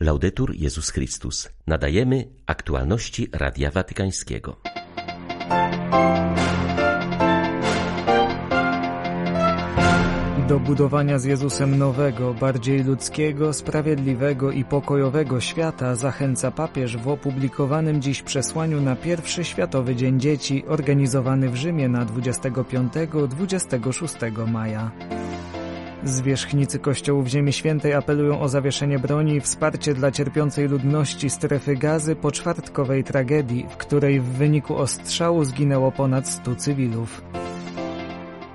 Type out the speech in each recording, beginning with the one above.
Laudetur Jezus Chrystus. Nadajemy aktualności Radia Watykańskiego. Do budowania z Jezusem nowego, bardziej ludzkiego, sprawiedliwego i pokojowego świata zachęca papież w opublikowanym dziś przesłaniu na pierwszy Światowy Dzień Dzieci, organizowany w Rzymie na 25-26 maja. Zwierzchnicy kościołów Ziemi Świętej apelują o zawieszenie broni i wsparcie dla cierpiącej ludności strefy gazy po czwartkowej tragedii, w której w wyniku ostrzału zginęło ponad 100 cywilów.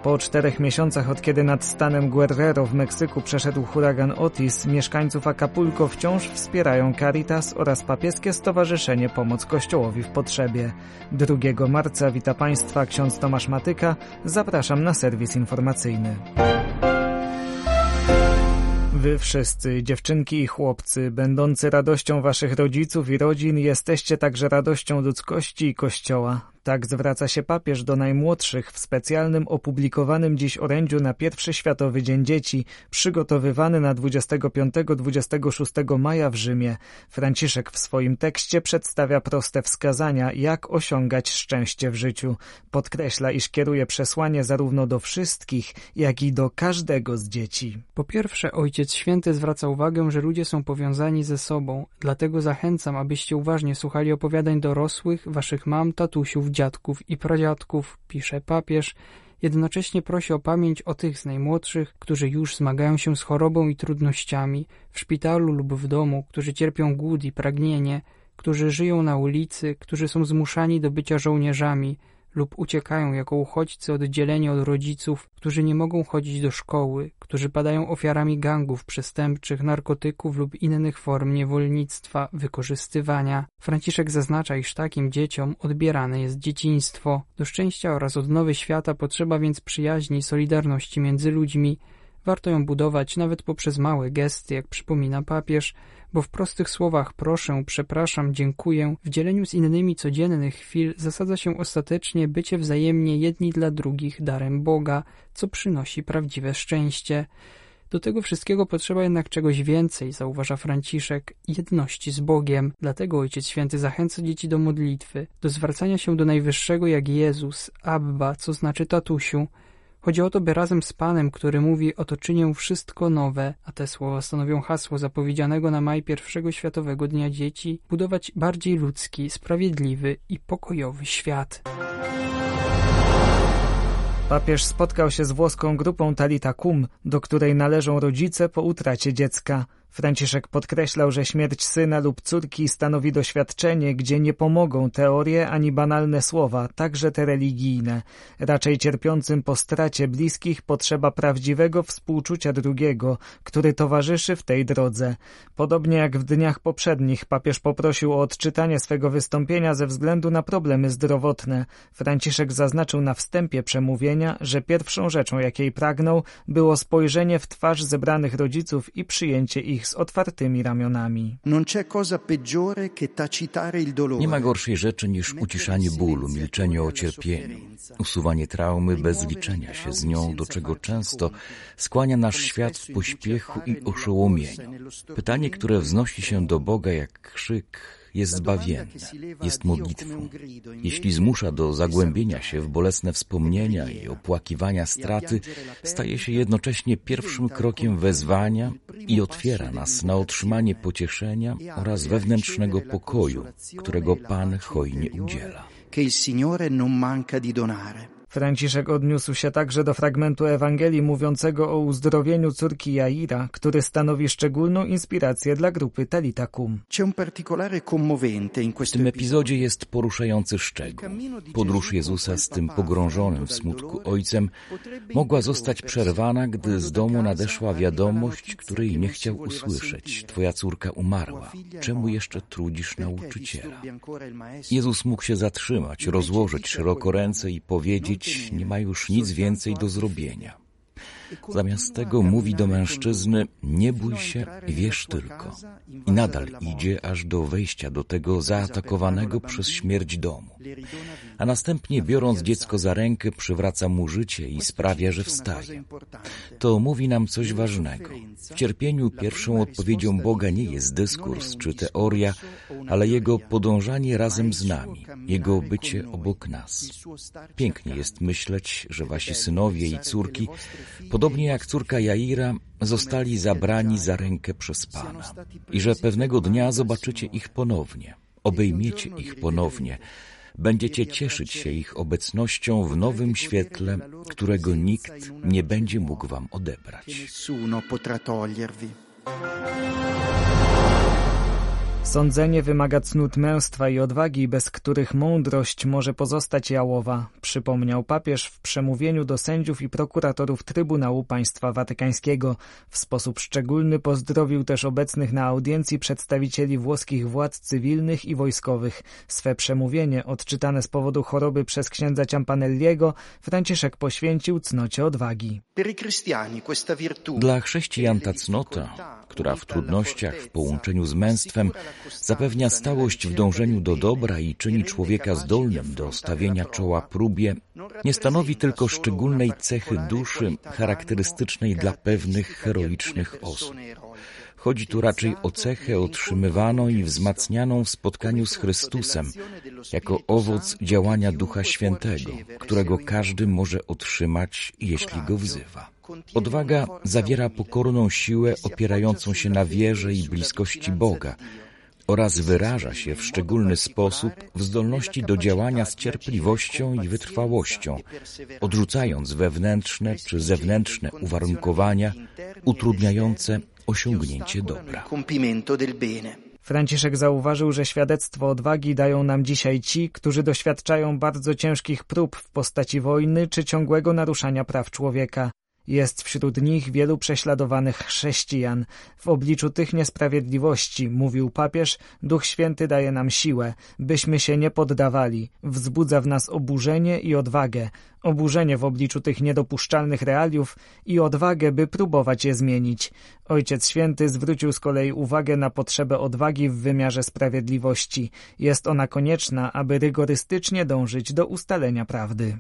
Po czterech miesiącach od kiedy nad stanem Guerrero w Meksyku przeszedł huragan Otis, mieszkańców Acapulco wciąż wspierają Caritas oraz papieskie Stowarzyszenie Pomoc Kościołowi w Potrzebie. 2 marca wita Państwa ksiądz Tomasz Matyka. Zapraszam na serwis informacyjny. Wy wszyscy, dziewczynki i chłopcy, będący radością waszych rodziców i rodzin, jesteście także radością ludzkości i Kościoła. Tak zwraca się papież do najmłodszych w specjalnym opublikowanym dziś orędziu na pierwszy Światowy Dzień Dzieci, przygotowywany na 25-26 maja w Rzymie. Franciszek w swoim tekście przedstawia proste wskazania, jak osiągać szczęście w życiu. Podkreśla, iż kieruje przesłanie zarówno do wszystkich, jak i do każdego z dzieci. Po pierwsze, Ojciec Święty zwraca uwagę, że ludzie są powiązani ze sobą, dlatego zachęcam, abyście uważnie słuchali opowiadań dorosłych, waszych mam, tatusiów, dziadków i pradziadków, pisze papież, jednocześnie prosi o pamięć o tych z najmłodszych, którzy już zmagają się z chorobą i trudnościami, w szpitalu lub w domu, którzy cierpią głód i pragnienie, którzy żyją na ulicy, którzy są zmuszani do bycia żołnierzami, lub uciekają jako uchodźcy oddzieleni od rodziców, którzy nie mogą chodzić do szkoły, którzy padają ofiarami gangów przestępczych, narkotyków lub innych form niewolnictwa, wykorzystywania. Franciszek zaznacza, iż takim dzieciom odbierane jest dzieciństwo. Do szczęścia oraz odnowy świata potrzeba więc przyjaźni solidarności między ludźmi, Warto ją budować nawet poprzez małe gesty, jak przypomina papież, bo w prostych słowach proszę, przepraszam, dziękuję, w dzieleniu z innymi codziennych chwil zasadza się ostatecznie bycie wzajemnie jedni dla drugich darem Boga, co przynosi prawdziwe szczęście. Do tego wszystkiego potrzeba jednak czegoś więcej, zauważa Franciszek, jedności z Bogiem. Dlatego Ojciec Święty zachęca dzieci do modlitwy, do zwracania się do Najwyższego jak Jezus, Abba, co znaczy tatusiu, Chodzi o to, by razem z Panem, który mówi, oto czynię wszystko nowe, a te słowa stanowią hasło zapowiedzianego na maj pierwszego Światowego Dnia Dzieci, budować bardziej ludzki, sprawiedliwy i pokojowy świat. Papież spotkał się z włoską grupą Talita Kum, do której należą rodzice po utracie dziecka. Franciszek podkreślał, że śmierć syna lub córki stanowi doświadczenie, gdzie nie pomogą teorie ani banalne słowa, także te religijne. Raczej cierpiącym po stracie bliskich potrzeba prawdziwego współczucia drugiego, który towarzyszy w tej drodze. Podobnie jak w dniach poprzednich papież poprosił o odczytanie swego wystąpienia ze względu na problemy zdrowotne. Franciszek zaznaczył na wstępie przemówienia, że pierwszą rzeczą, jakiej pragnął, było spojrzenie w twarz zebranych rodziców i przyjęcie ich ich z otwartymi ramionami. Nie ma gorszej rzeczy niż uciszanie bólu, milczenie o cierpieniu, usuwanie traumy bez liczenia się z nią, do czego często skłania nasz świat w pośpiechu i oszołomieniu. Pytanie, które wznosi się do Boga jak krzyk, jest zbawienne, jest modlitwą. Jeśli zmusza do zagłębienia się w bolesne wspomnienia i opłakiwania straty, staje się jednocześnie pierwszym krokiem wezwania i otwiera nas na otrzymanie pocieszenia oraz wewnętrznego pokoju, którego Pan hojnie udziela. Che il Signore non manca di donare. Franciszek odniósł się także do fragmentu Ewangelii mówiącego o uzdrowieniu córki Jaira, który stanowi szczególną inspirację dla grupy Talita Kum. W tym epizodzie jest poruszający szczegół. Podróż Jezusa z tym pogrążonym w smutku ojcem mogła zostać przerwana, gdy z domu nadeszła wiadomość, której nie chciał usłyszeć. Twoja córka umarła. Czemu jeszcze trudzisz nauczyciela? Jezus mógł się zatrzymać, rozłożyć szeroko ręce i powiedzieć, nie ma już nic więcej do zrobienia. Zamiast tego mówi do mężczyzny: Nie bój się, wierz tylko. I nadal idzie aż do wejścia do tego zaatakowanego przez śmierć domu. A następnie, biorąc dziecko za rękę, przywraca mu życie i sprawia, że wstaje. To mówi nam coś ważnego. W cierpieniu pierwszą odpowiedzią Boga nie jest dyskurs czy teoria, ale Jego podążanie razem z nami, Jego bycie obok nas. Pięknie jest myśleć, że wasi synowie i córki, podobnie jak córka Jaira, zostali zabrani za rękę przez Pana i że pewnego dnia zobaczycie ich ponownie, obejmiecie ich ponownie, będziecie cieszyć się ich obecnością w nowym świetle, którego nikt nie będzie mógł wam odebrać. Sądzenie wymaga cnót męstwa i odwagi, bez których mądrość może pozostać jałowa, przypomniał papież w przemówieniu do sędziów i prokuratorów Trybunału Państwa Watykańskiego. W sposób szczególny pozdrowił też obecnych na audiencji przedstawicieli włoskich władz cywilnych i wojskowych. Swe przemówienie, odczytane z powodu choroby przez księdza Ciampanelliego, Franciszek poświęcił cnocie odwagi. Dla chrześcijan ta cnota, która w trudnościach w połączeniu z męstwem zapewnia stałość w dążeniu do dobra i czyni człowieka zdolnym do stawienia czoła próbie, nie stanowi tylko szczególnej cechy duszy charakterystycznej dla pewnych heroicznych osób. Chodzi tu raczej o cechę otrzymywaną i wzmacnianą w spotkaniu z Chrystusem, jako owoc działania Ducha Świętego, którego każdy może otrzymać, jeśli go wzywa. Odwaga zawiera pokorną siłę opierającą się na wierze i bliskości Boga, oraz wyraża się w szczególny sposób w zdolności do działania z cierpliwością i wytrwałością, odrzucając wewnętrzne czy zewnętrzne uwarunkowania utrudniające osiągnięcie dobra. Franciszek zauważył, że świadectwo odwagi dają nam dzisiaj ci, którzy doświadczają bardzo ciężkich prób w postaci wojny czy ciągłego naruszania praw człowieka. Jest wśród nich wielu prześladowanych chrześcijan. W obliczu tych niesprawiedliwości, mówił papież, Duch Święty daje nam siłę, byśmy się nie poddawali. Wzbudza w nas oburzenie i odwagę. Oburzenie w obliczu tych niedopuszczalnych realiów i odwagę, by próbować je zmienić. Ojciec Święty zwrócił z kolei uwagę na potrzebę odwagi w wymiarze sprawiedliwości. Jest ona konieczna, aby rygorystycznie dążyć do ustalenia prawdy.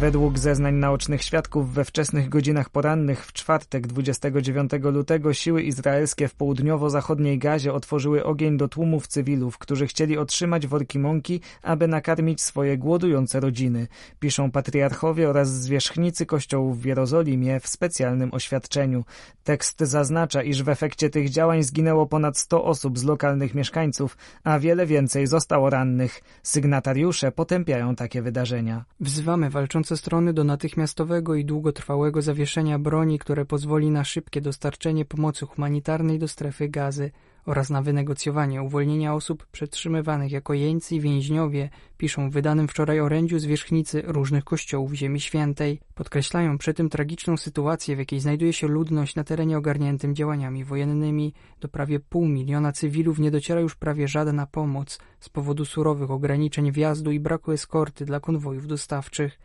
Według zeznań naocznych świadków we wczesnych godzinach porannych w czwartek 29 lutego siły izraelskie w południowo-zachodniej Gazie otworzyły ogień do tłumów cywilów, którzy chcieli otrzymać worki mąki, aby nakarmić swoje głodujące rodziny, piszą patriarchowie oraz zwierzchnicy kościołów w Jerozolimie w specjalnym oświadczeniu. Tekst zaznacza, iż w efekcie tych działań zginęło ponad 100 osób z lokalnych mieszkańców, a wiele więcej zostało rannych. Sygnatariusze potępiają takie wydarzenia. Wzywamy walczących strony do natychmiastowego i długotrwałego zawieszenia broni, które pozwoli na szybkie dostarczenie pomocy humanitarnej do strefy gazy oraz na wynegocjowanie uwolnienia osób przetrzymywanych jako jeńcy i więźniowie, piszą w wydanym wczoraj orędziu zwierzchnicy różnych kościołów Ziemi Świętej. Podkreślają przy tym tragiczną sytuację, w jakiej znajduje się ludność na terenie ogarniętym działaniami wojennymi. Do prawie pół miliona cywilów nie dociera już prawie żadna pomoc z powodu surowych ograniczeń wjazdu i braku eskorty dla konwojów dostawczych.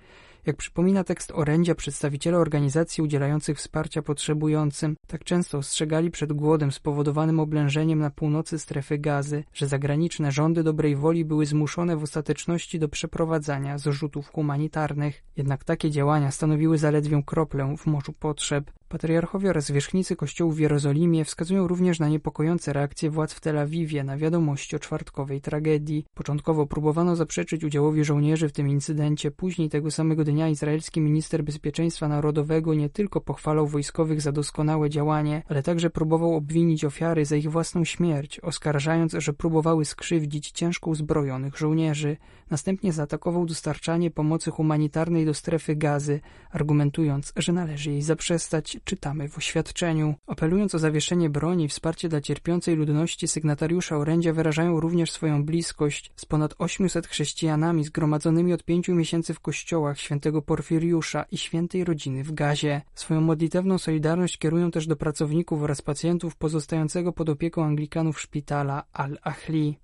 Jak przypomina tekst orędzia, przedstawiciele organizacji udzielających wsparcia potrzebującym tak często ostrzegali przed głodem spowodowanym oblężeniem na północy strefy gazy, że zagraniczne rządy dobrej woli były zmuszone w ostateczności do przeprowadzania zrzutów humanitarnych. Jednak takie działania stanowiły zaledwie kroplę w morzu potrzeb. Patriarchowie oraz zwierzchnicy kościołów w Jerozolimie wskazują również na niepokojące reakcje władz w Tel Awiwie na wiadomości o czwartkowej tragedii. Początkowo próbowano zaprzeczyć udziałowi żołnierzy w tym incydencie, później tego samego dnia izraelski minister bezpieczeństwa narodowego nie tylko pochwalał wojskowych za doskonałe działanie, ale także próbował obwinić ofiary za ich własną śmierć, oskarżając, że próbowały skrzywdzić ciężko uzbrojonych żołnierzy. Następnie zaatakował dostarczanie pomocy humanitarnej do strefy gazy, argumentując, że należy jej zaprzestać, czytamy w oświadczeniu. Apelując o zawieszenie broni i wsparcie dla cierpiącej ludności, sygnatariusze orędzia wyrażają również swoją bliskość z ponad 800 chrześcijanami zgromadzonymi od pięciu miesięcy w kościołach świętego Porfiriusza i świętej rodziny w Gazie. Swoją modlitewną solidarność kierują też do pracowników oraz pacjentów pozostającego pod opieką Anglikanów szpitala Al-Ahli.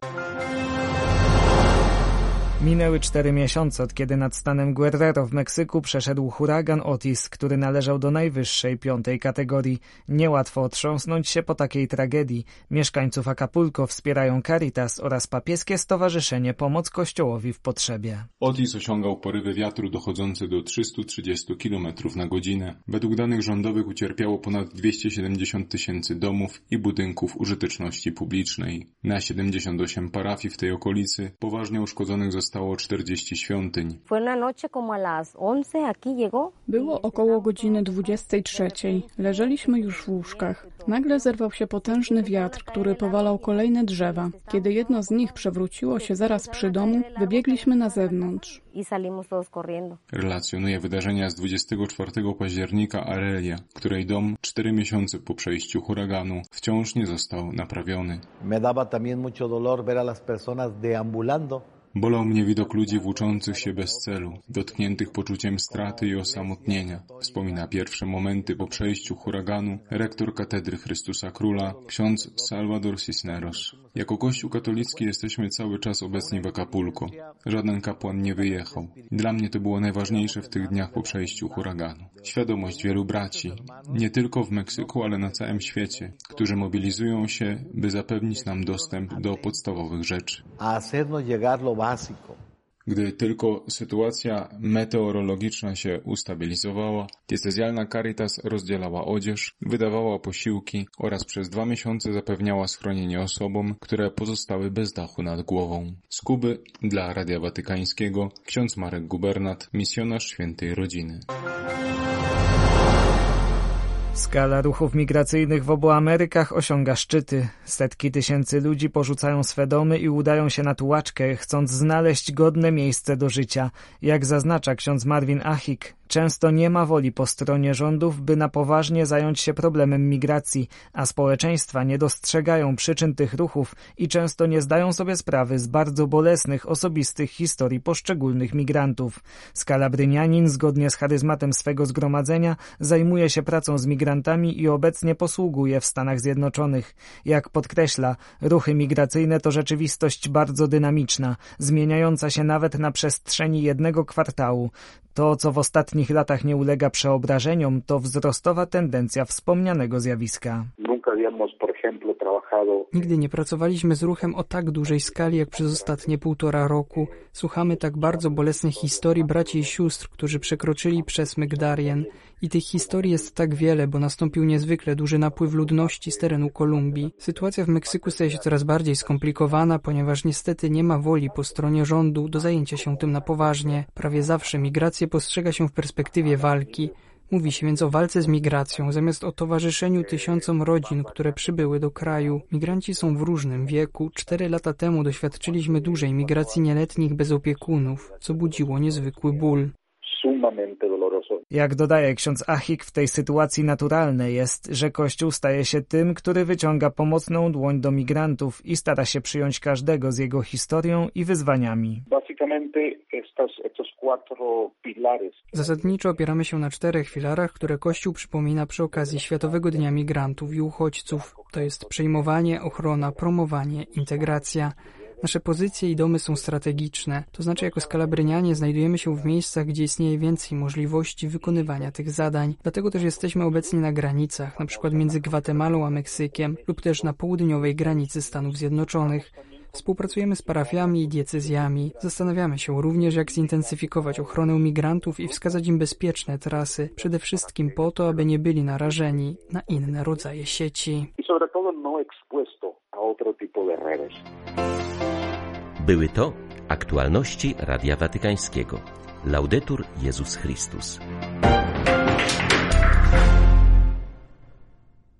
Minęły cztery miesiące, od kiedy nad stanem Guerrero w Meksyku przeszedł huragan Otis, który należał do najwyższej piątej kategorii. Niełatwo otrząsnąć się po takiej tragedii. Mieszkańców Acapulco wspierają Caritas oraz papieskie stowarzyszenie Pomoc Kościołowi w Potrzebie. Otis osiągał porywy wiatru dochodzące do 330 km na godzinę. Według danych rządowych ucierpiało ponad 270 tysięcy domów i budynków użyteczności publicznej. Na 78 parafii w tej okolicy poważnie uszkodzonych zostało zostało 40 świątyń. Było około godziny 23. Leżeliśmy już w łóżkach. Nagle zerwał się potężny wiatr, który powalał kolejne drzewa. Kiedy jedno z nich przewróciło się zaraz przy domu, wybiegliśmy na zewnątrz. Relacjonuje wydarzenia z 24 października Arelia, której dom cztery miesiące po przejściu huraganu wciąż nie został naprawiony. Me daba también mucho dolor ver a las personas deambulando Bolał mnie widok ludzi włóczących się bez celu, dotkniętych poczuciem straty i osamotnienia. Wspomina pierwsze momenty po przejściu huraganu rektor Katedry Chrystusa Króla, ksiądz Salvador Cisneros. Jako Kościół katolicki jesteśmy cały czas obecni w Acapulco. Żaden kapłan nie wyjechał. Dla mnie to było najważniejsze w tych dniach po przejściu huraganu. Świadomość wielu braci, nie tylko w Meksyku, ale na całym świecie, którzy mobilizują się, by zapewnić nam dostęp do podstawowych rzeczy. Gdy tylko sytuacja meteorologiczna się ustabilizowała, diecezjalna Caritas rozdzielała odzież, wydawała posiłki oraz przez dwa miesiące zapewniała schronienie osobom, które pozostały bez dachu nad głową. Z Kuby dla Radia Watykańskiego ksiądz Marek Gubernat, misjonarz Świętej Rodziny. Skala ruchów migracyjnych w obu Amerykach osiąga szczyty. Setki tysięcy ludzi porzucają swe domy i udają się na tułaczkę, chcąc znaleźć godne miejsce do życia. Jak zaznacza ksiądz Marvin Achik, Często nie ma woli po stronie rządów, by na poważnie zająć się problemem migracji, a społeczeństwa nie dostrzegają przyczyn tych ruchów i często nie zdają sobie sprawy z bardzo bolesnych, osobistych historii poszczególnych migrantów. Skalabrynianin, zgodnie z charyzmatem swego zgromadzenia, zajmuje się pracą z migrantami i obecnie posługuje w Stanach Zjednoczonych. Jak podkreśla, ruchy migracyjne to rzeczywistość bardzo dynamiczna, zmieniająca się nawet na przestrzeni jednego kwartału. To, co w ostatnich latach nie ulega przeobrażeniom, to wzrostowa tendencja wspomnianego zjawiska. Nigdy nie pracowaliśmy z ruchem o tak dużej skali jak przez ostatnie półtora roku. Słuchamy tak bardzo bolesnych historii braci i sióstr, którzy przekroczyli przez Mygdarien. I tych historii jest tak wiele, bo nastąpił niezwykle duży napływ ludności z terenu Kolumbii. Sytuacja w Meksyku staje się coraz bardziej skomplikowana, ponieważ niestety nie ma woli po stronie rządu do zajęcia się tym na poważnie. Prawie zawsze migrację postrzega się w perspektywie walki. Mówi się więc o walce z migracją, zamiast o towarzyszeniu tysiącom rodzin, które przybyły do kraju. Migranci są w różnym wieku. Cztery lata temu doświadczyliśmy dużej migracji nieletnich bez opiekunów, co budziło niezwykły ból. Jak dodaje ksiądz Achik, w tej sytuacji naturalne jest, że Kościół staje się tym, który wyciąga pomocną dłoń do migrantów i stara się przyjąć każdego z jego historią i wyzwaniami. Zasadniczo opieramy się na czterech filarach, które Kościół przypomina przy okazji Światowego Dnia Migrantów i Uchodźców. To jest przejmowanie, ochrona, promowanie, integracja, Nasze pozycje i domy są strategiczne, to znaczy jako skalabrynianie znajdujemy się w miejscach, gdzie istnieje więcej możliwości wykonywania tych zadań. Dlatego też jesteśmy obecni na granicach, przykład między Gwatemalą a Meksykiem lub też na południowej granicy Stanów Zjednoczonych. Współpracujemy z parafiami i diecezjami. Zastanawiamy się również, jak zintensyfikować ochronę migrantów i wskazać im bezpieczne trasy, przede wszystkim po to, aby nie byli narażeni na inne rodzaje sieci. No Były to aktualności Radia Watykańskiego. Laudetur Jezus Chrystus.